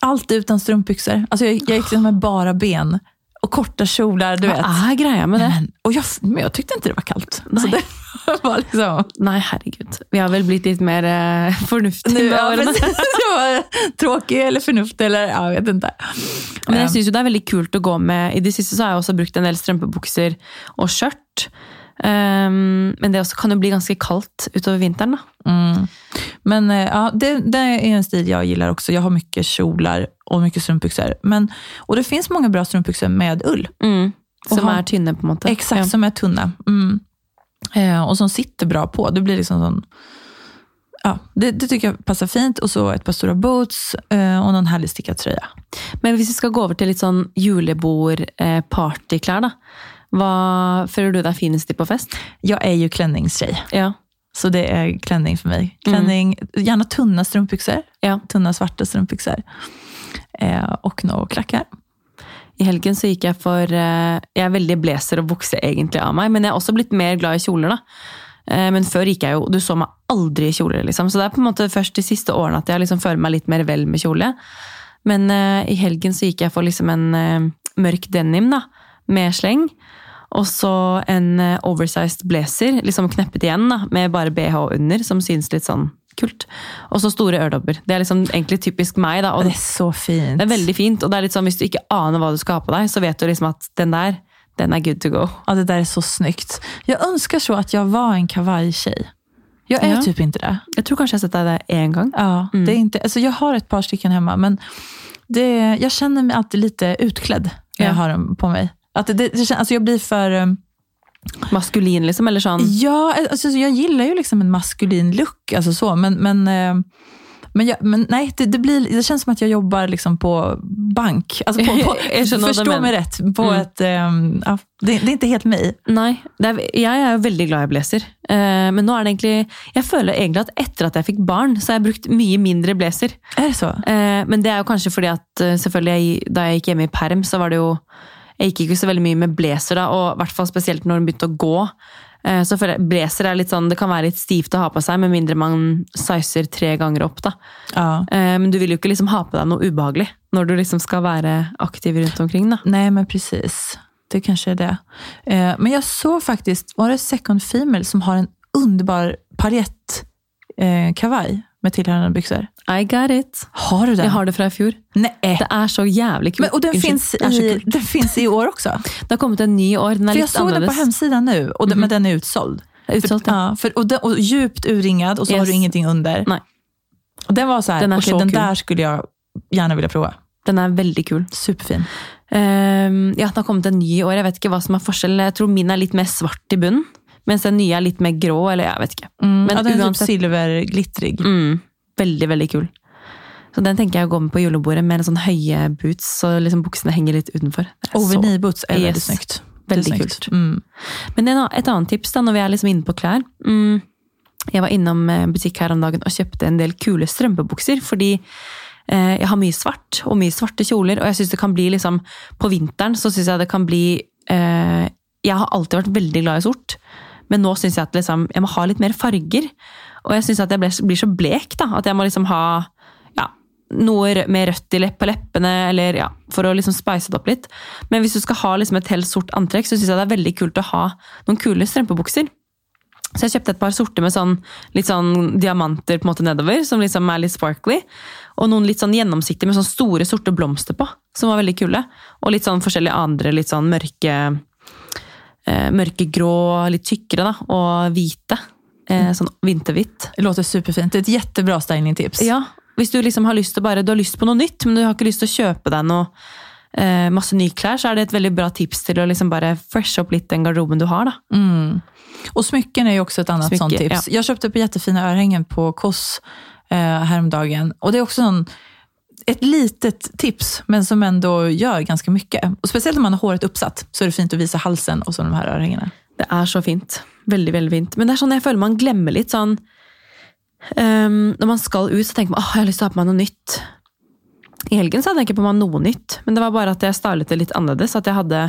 alltid utan strumpbyxor. Alltså jag, jag gick liksom med bara ben och korta kjolar. Du vet. Hva er greia med det? Men, och jag, men jag tyckte inte det var kallt. Så Nej. det var liksom... Nei, herregud. Vi har vel blitt litt mer eh, förnuftiga Nu, ja, var tråkig eller förnuftig eller ja, jag vet inte. Men jag syns ju det er veldig kult å gå med I det siste så har jeg også brukt en del strømpebukser og skjørt. Um, men det også kan jo bli ganske kaldt utover vinteren. da. Mm. Men eh, ja, det, det är en stil jeg gillar også. Jeg har mye kjolar og mye strumpbyxor. Men, och det finns många bra strumpbyxor med ull. Mm. Som Og ha- er tynne, på en måte. Exakt, Ja. som er tunna. Mm. Eh, og som sitter bra på. Det blir liksom sånn Ja, det, det tycker jag passar fint. Og så et par store boots eh, og noen herlig stickad tröja. Men hvis vi skal gå over til litt sånn julebord-partyklær, da. Hva føler du deg finest i på fest? Jeg er jo klänningstjej. Ja. Så det er klänning for meg. Klänning, Gjerne tunna strumpbyxor. ja. Tunna svarte strumpbyxor. Eh, og några klakker. I helgen så gikk jeg for eh, Jeg er veldig blazer og bukse egentlig av meg, men jeg har også blitt mer glad i kjoler, da. Eh, Men før gikk jeg jo Du så meg aldri i kjoler, liksom. Så det er på en måte først de siste årene at jeg liksom føler meg litt mer vel med kjole. Men eh, i helgen så gikk jeg for liksom en eh, mørk denim, da. Med sleng. Og så en eh, oversized blazer, liksom kneppet igjen, da. Med bare bh under, som synes litt sånn kult. Og så store øredobber. Det er liksom egentlig typisk meg, da. Og Det er så fint. det er veldig fint, og det er litt sånn, hvis du ikke aner hva du skal ha på deg, så vet du liksom at den der, den er good to go. Ja, det der er så snyggt. Jeg ønsker så at jeg var en kawaii-jente. Jeg er Ja. typ ikke det. Jeg tror kanskje jeg har sett deg det én gang. Ja, Mm. det er ikke, altså, jeg har et par stykker hjemme, men det, jeg kjenner meg alltid litt utkledd når ja. jeg har dem på mig. Att det, det, det, alltså jag blir för... um, Maskulin, liksom? Eller sånn Ja, alltså jag gillar ju liksom en maskulin look, alltså så, men, men, eh, men, jag, men nej, det, det, blir, det känns som att jag jobbar liksom på bank. Alltså på, på, förstå mig rätt, på Mm. ett, eh, ja, det, det är inte helt mig. Nei, er, jeg er veldig glad i blazer. Eh, men nå er det egentlig Jeg føler egentlig at etter at jeg fikk barn, så har jeg brukt mye mindre blazer. Är det så? Eh, men det er jo kanskje fordi at eh, selvfølgelig jeg, da jeg gikk hjemme i perm, så var det jo Jeg gikk ikke så veldig mye med blazer da, og i hvert fall spesielt når den begynte å gå. Eh, så Blazer er litt sånn, det kan være litt stivt å ha på seg, med mindre man sizer tre ganger opp. da. Ja. Eh, men du vil jo ikke liksom ha på deg noe ubehagelig når du liksom skal være aktiv rundt omkring. da. Nei, men precis. Det kanskje er det. Eh, men jeg så faktisk var det Second Female som har en underbar paljett eh, kavaj med tilhørende bukser. I got it. Har du den? Jeg har det fra i fjor. Nei. Det er så jævlig kult. Men, og den det så i, år også? Det har kommet en ny år. Den er litt annerledes. Jeg så den på hjemmesiden nå, mm -hmm. men den. Det er Utsolgt, ja. Ja, den, och djupt urringad og så har du ingenting under. Nei. Og den var så her, Den okay, så den der skulle jeg gjerne ville prøve. Den er veldig kul. Superfin. Um, ja, den har kommet en ny i år. Jeg vet ikke hva som er forskjell. Jeg tror min er litt mer svart i bunnen, mens den nye er litt mer grå. eller jeg vet ikke. Mm, Men ja, den uansett, typ uansett- silverglittrig. Mm, veldig, veldig kul. Så den tenker jeg å gå med på julebordet med en sånn høye boots, så liksom buksene henger litt utenfor. Over nye boots er veldig Yes. snyggt. Veldig kult. Mm. Men en, et annet tips da, når vi er liksom inne på klær. Mm, jeg var innom en butikk her om dagen og kjøpte en del kule strømpebukser, fordi eh, jeg har mye svart, og mye svarte kjoler, og jeg synes det kan bli liksom, på vinteren så synes jeg det kan bli, eh, jeg har alltid vært veldig glad i sort, men nå synes jeg at liksom, jeg må ha litt mer farger, og jeg synes at jeg ble, blir så blek da, at jeg må liksom ha, ja, noe med rødt i lepp på leppene, eller ja, for å liksom spice det opp litt. Men hvis du skal ha liksom et helt sort antrekk, så synes jeg det er veldig kult å ha noen kule strømpebukser. Så jeg kjøpte et par sorte med sånn, litt sånn diamanter på en måte nedover, som liksom er litt sparkly. Og noen litt sånn gjennomsiktige med sånn store, sorte blomster på, som var veldig kule. Og litt sånn forskjellige andre, litt sånn mørke, mørkegrå, litt tykkere da, og hvite. Eh, sånn vinterhvitt. Låter superfint. et jettebra steiningtips. Ja, hvis du liksom har lyst til bare, du har lyst på noe nytt, men du har ikke lyst til å kjøpe deg noe eh, masse nye klær, så er det et veldig bra tips til å liksom bare freshe opp litt den garderoben du har. da. Mm. Og smykken er jo også et annet sånt tips. Ja. Jeg kjøpte på jettefine ørehenger på Koss eh, dagen, og det er også en, ett litet tips, men som ändå gör ganska mycket. Och speciellt om man har håret uppsatt, så är det fint att visa halsen och så de här örhängena. Det er så fint. Veldig, veldig fint. Men det er sånn jeg føler man glemmer litt sånn um, Når man skal ut, så tenker man åh, jeg har lyst til å ha på meg noe nytt. I helgen så hadde jeg ikke på meg noe nytt, men det var bare at jeg stylet det litt annerledes. At jeg hadde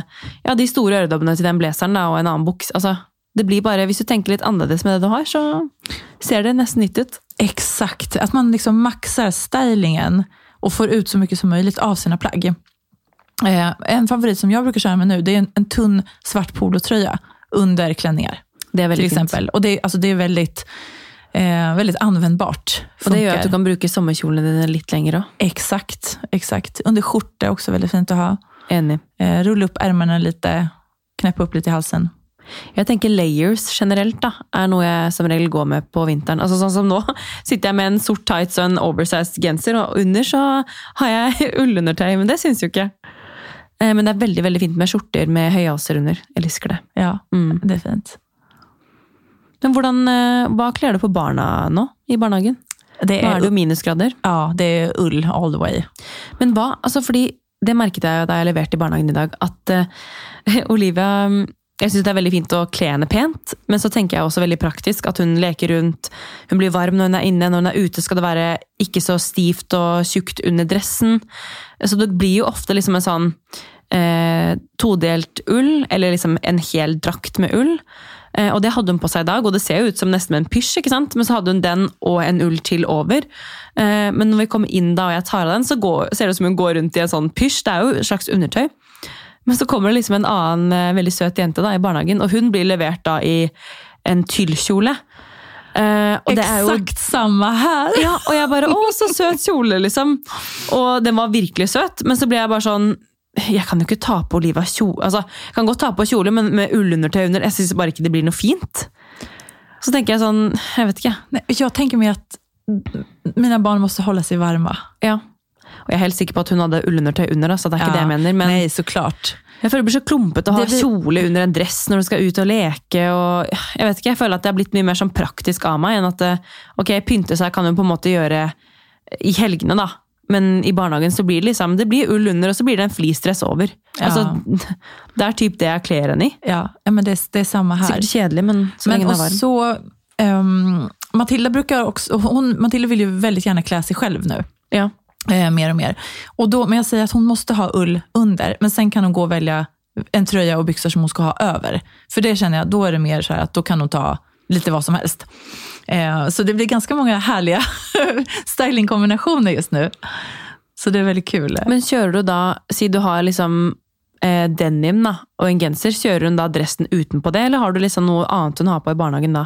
ja, de store øredobbene til den blazeren og en annen buks. Altså, det blir bare, Hvis du tenker litt annerledes med det du har, så ser det nesten nytt ut. Exakt, att man liksom maxar stylingen och får ut så mycket som möjligt av sina plagg. Eh, en favorit som jag brukar köra med nu, det är en, en tunn svart polotröja under klänningar. Det er till veldig fint. Och det, är- alltså det är väldigt, eh, väldigt användbart. Og det gjør Funkar. at du kan bruke sommerkjolen dine litt lenger òg. Exakt, exakt. Under skjorta är också väldigt fint att ha. Enig. Eh, rulla upp ärmarna lite, knäppa upp lite i halsen. Jeg tenker layers generelt da, er noe jeg som regel går med på vinteren. Altså Sånn som nå sitter jeg med en sort tights og en oversized genser, og under så har jeg ullundertøy, men det syns jo ikke. jeg. Men det er veldig veldig fint med skjorter med høyhalser under. Jeg elsker det. Ja, Mm. det er fint. Men hvordan, eh, hva kler du på barna nå i barnehagen? Det Nå er det jo minusgrader. ja, det er ull all the way. Men hva, altså fordi det merket jeg da jeg leverte i barnehagen i dag, at uh, Olivia mm, jeg synes det er veldig fint å kle henne pent, men så tenker jeg også veldig praktisk at hun leker rundt, hun blir varm når hun er inne, når hun er ute skal det være ikke så stivt og tjukt under dressen. Så det blir jo ofte liksom en sånn eh, todelt ull, eller liksom en hel drakt med ull. Eh, og det hadde hun på seg i dag, og det ser jo ut som nesten en pysj, ikke sant? men så hadde hun den og en ull til over. Eh, men når vi kommer inn da, og jeg tar av den, så går, ser det ut som hun går rundt i en sånn pysj. Det er jo et slags undertøy. Men så kommer det liksom en annen eh, veldig søt jente da, i barnehagen, og hun blir levert da i en tyllkjole. Uh, er jo Exakt samma ja, og jeg bare, å, så søt kjole, liksom. Og den var virkelig søt, men så ble jeg bare sånn, jeg kan jo ikke ta på Olivia kjole, altså, jeg kan godt ta på kjole, men med ullundertøy under, jeg synes bare ikke det blir noe fint. Så tenker jeg sånn, jeg vet ikke. Nei, jeg tenker meg at mine barn må holde seg varme. Ja. Og jeg er helt sikker på at hun hadde ullundertøy under, så det er ikke det jeg mener. Men så klart. jeg føler det blir så klumpete å ha Det kjole under en dress når du skal ut og leke. Og, jeg vet ikke, jeg føler at det har blitt mye mer sånn praktisk av meg enn at ok, pynte seg kan hun på en måte gjøre i helgene, da. Men i barnehagen så blir det liksom, det blir ull under, og så blir det en fleecedress over. Ja. Altså, det er typ det jeg kler henne i. Ja, ja men det, det er samme her. Sikkert kjedelig, men så Men lenge den er varm. så, ehm, Matilda brukar också, hon, Matilda vill ju väldigt gärna klä sig själv nu. Ja. Eh, mer och mer. Och då, men jag säger att hon måste ha ull under, men sen kan hon gå och välja en tröja och byxor som hon ska ha över. För det känner jag, då är det mer så att då kan hon ta lite vad som helst. Eh, så det blir ganska många härliga stylingkombinationer just nu. Så det är väldigt kul. Men kjører du da, si du har liksom eh, denim da, og en genser, kjører du da dressen utenpå det, eller har du liksom noe annet hon har på i barnehagen da?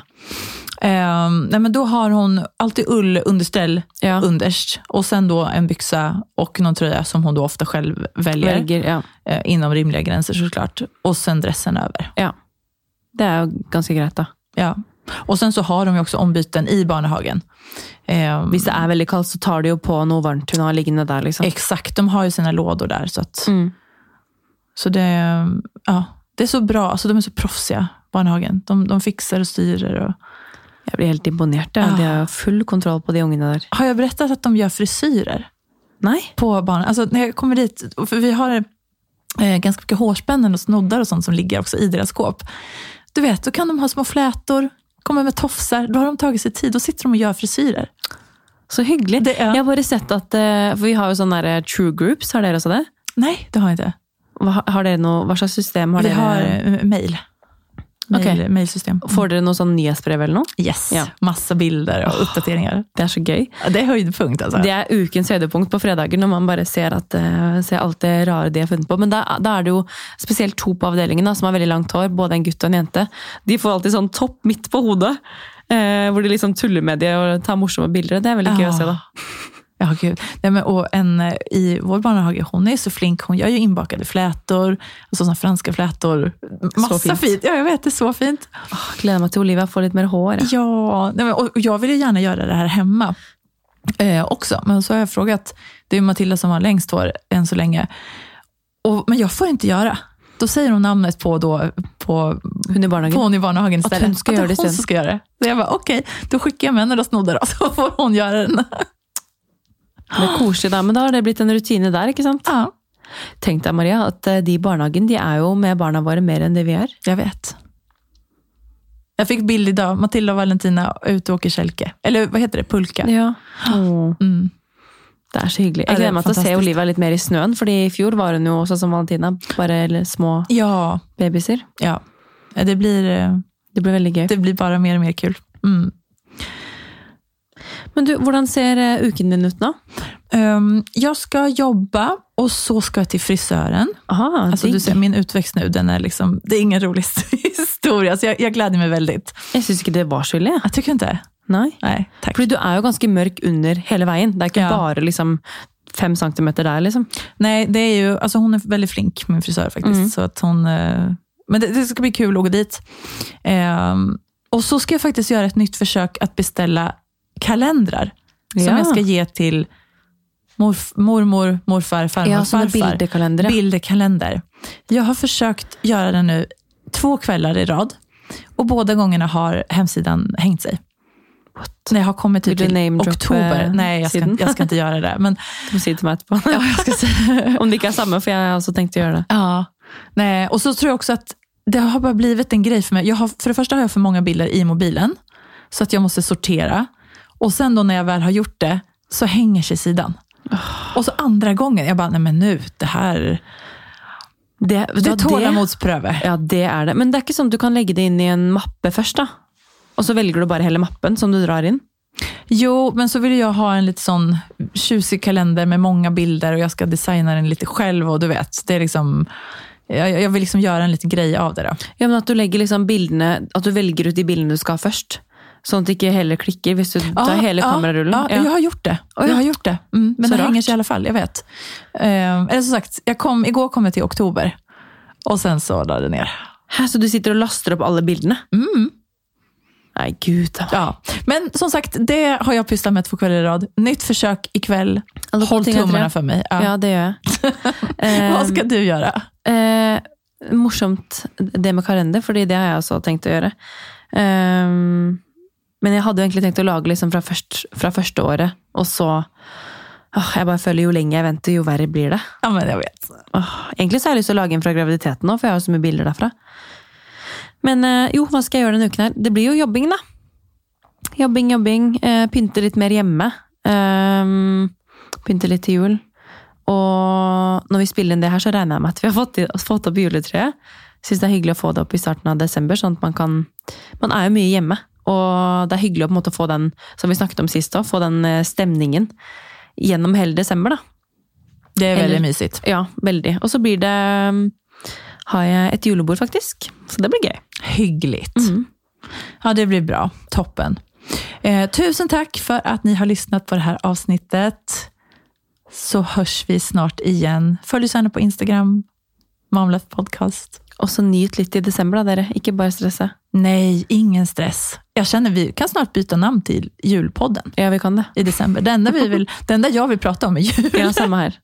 Eh, nej, men då har hon alltid ullunderställ Ja. underst och sen då en byxa och någon tröja som hon då ofta själv väljer. väljer ja. Eh, inom rimliga gränser såklart. Och sen dressen över. ja. Det er jo ganske greit da. Ja. Och sen så har de ju också ombyten i barnehagen. Eh, Hvis det er veldig kaldt, så tar de jo på noe varmt hun har liggende der, liksom. Exakt, de har ju sina lådor där. Så, att, Mm. så det, ja, det är så bra, alltså, de är så proffsiga, barnehagen. De, de fixar och styrer. Och... Jeg blir helt imponert. Ja. De har full kontroll på de ungene der. Har jeg berättat at de gjør frisyrer Nei? på barna? Alltså, när jag kommer dit, för vi har eh, ganska mycket hårspännen och snoddar och sånt som ligger också i deras skåp. Du vet, då kan de ha små flätor, komme med tofsar. Då har de tagit sig tid, då sitter de och gör frisyrer. Så hyggelig. Det ja. Jeg har bare sett at, eh, for vi har jo sånne der true groups, har dere også det? Nei, det har jeg ikke. Hva, har dere noe, hva slags system har Vi dere? har eh, mail. okay. Mail, Mailsystem. Får dere noe sånn nyhetsbrev eller noe? Yes, Ja. Masse bilder og oppdateringer. Det er så gøy. Det er høydepunkt, altså. Det er ukens høydepunkt på fredager, når man bare ser, at, eh, ser alt det rare de har funnet på. Men da, da er det jo spesielt to på avdelingen da, som har veldig langt hår, både en gutt og en jente. De får alltid sånn topp midt på hodet, eh, hvor de liksom tuller med det og tar morsomme bilder. Det er veldig gøy å se da. Ja, gud. Nej, men, och en, eh, I vår barnehage, hon är så flink. Hon gör ju inbakade flätor, alltså såna franska flätor. Massa fint. fint. Ja, jag vet. Det är så fint. Gleder meg til Olivia får litt mer hår. Ja, nej, men, och och jag vill ju gärna göra det här hemma eh, också. Men så har jag frågat, det är Matilda som har längst hår än så länge. Och, men jag får inte göra. Då säger hon namnet på, då, på, Hun i barnehagen. på hon i barnhagen Att istället. hon ska Att göra det hon sen. ska göra det. Så jag bara, okej, då skickar jag med henne och snoddar och så får hon göra den. Det er koselig da, men da har det blitt en rutine der, ikke sant? Ja, Tenk deg, Maria, at eh, de i barnehagen, de er jo med barna våre mer enn det vi er. Jeg vet. Jag fick bild dag. Matilda og Valentina ute og åker kjelke. Eller hva heter det? Pulka. Ja. Åh. Mm. Det er så hyggelig. Jeg er gleder meg til å se. Olivia litt mer i snøen, fordi i fjor var hun jo også som Valentina, bare eller små Ja, babyer. ja. Det blir, eh, Det blir veldig gøy. det blir bare mer og mer kult. Mm. Men du, hvordan ser eh, uken din ut nå? Um, jeg skal jobbe, og så skal jeg til frisøren. Aha, altså, du ser, min utvekst nå, den er liksom, det er ingen rolig historie. så jeg, jeg gleder meg veldig. Jeg syns ikke det var så ille. jeg. Jag ikke det. Nei. Nej. Fordi du er jo ganske mørk under hele veien. Det er ikke Ja. bare liksom fem centimeter der, liksom. Nei, det er jo Altså, hun er veldig flink, min frisør, faktisk. Mm. Så at hun eh, men det, det skal bli kul å gå dit. Ehm, og så skal jeg faktisk gjøre et nytt forsøk å beställa kalendrar. Som Ja. jag ska ge till morf, mormor, morfar, farmor, Ja, farfar. bildekalendere. Bilderkalender. Jag har försökt göra det nu två kvällar i rad. Och båda gångerna har hemsidan hängt sig. När jag har kommit typ Vill till oktober. Nej, jag ska, sidan? jag ska inte göra det. Men Du må si til meg etterpå. ja. Om det ikke er samme, for jeg har også tenkt å gjøre det. Ja, nej. Och så tror jag också att det har bara blivit en grej för mig. Jag har, för det första har jag för många bilder i mobilen, så att jag måste sortera. Och sen då när jag väl har gjort det, så hänger sig sidan. Och så andra gången, jag bara, nej men nu, det her... Det, det Det er tålamodspröve. Ja, det er det. Men det er ikke sånn at du kan legge det inn i en mappe først, da? Og så velger du bare hele mappen som du drar inn? Jo, men så vil jeg ha en litt sånn tjusig kalender med mange bilder og jeg skal designe den litt selv, og du vet, det er liksom, jeg, vil vill liksom gjøre en liten greie av det Da. Ja, men At du legger liksom bildene, at du velger ut de bildene du skal ha først. Sånn at ikke hele klikker hvis du tar hele kamerarullen. Ja, jeg har gjort det. Jeg har gjort det. Mm, men Så det rart. henger sig i alle fall, jeg vet. Eh, eller som sagt, jag kom, igår kom jeg til oktober. og sen så la det ned. Hæ, så du sitter og laster opp alle bildene? Mm. Nei, gud. Ja. Men som sagt, det har jeg pysslat med to kvelder i rad. Nytt forsøk i kveld. Håll Hold etter for meg. Ja. Ja, det gjør jeg. Hva skal du gjøre? Eh, morsomt det med kalender, fordi det har jeg også tenkt å gjøre. Ehm, men jeg hadde jo egentlig tenkt å lage liksom fra, først, fra første året, og så åh, Jeg bare føler jo lenger jeg venter, jo verre blir det. Ja, men jeg vet. Åh, egentlig så har jeg lyst til å lage en fra graviditeten nå, for jeg har jo så mye bilder derfra. Men eh, jo, hva skal jeg gjøre denne uken her? Det blir jo jobbing, da. Jobbing, jobbing. Eh, pynte litt mer hjemme. Ehm, pynte litt til jul. Og når vi spiller inn det her, så regner jeg med at vi har fått, fått opp juletreet. Syns det er hyggelig å få det opp i starten av desember, sånn at man kan Man er jo mye hjemme, og det er hyggelig å på en måte få den, som vi snakket om sist da, få den eh, stemningen gjennom hele desember, da. Det er veldig mysigt. Ja, veldig. Og så blir det um, Har jeg et julebord, faktisk. Så det blir gøy. Hyggelig. Mm. Ja, det blir bra. Toppen. Eh, tusen takk for at ni har lyssnat på det her avsnittet. Så høres vi snart igjen. Følg oss gjerne på Instagram, Mamlet podcast. Og så nyt litt i desember, da, dere. Ikke bare stresse. Nej, ingen stress. Jag känner vi kan snart byta namn till julpodden Ja, vi kan det. i december. Det enda, vi vill, det enda jag vill prata om är jul. Ja, samme her.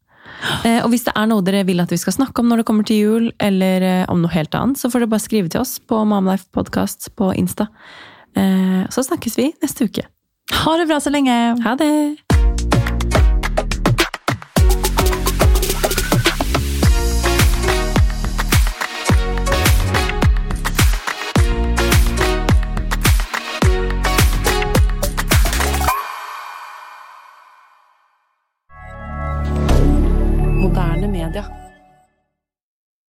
Eh, og hvis det er noe dere vil at vi skal snakke om når det kommer til jul, eller eh, om noe helt annet, så får dere bare skrive til oss på Mamlife Podcast på Insta. Eh, så snakkes vi neste uke. Ha det bra så lenge! Ha det! dire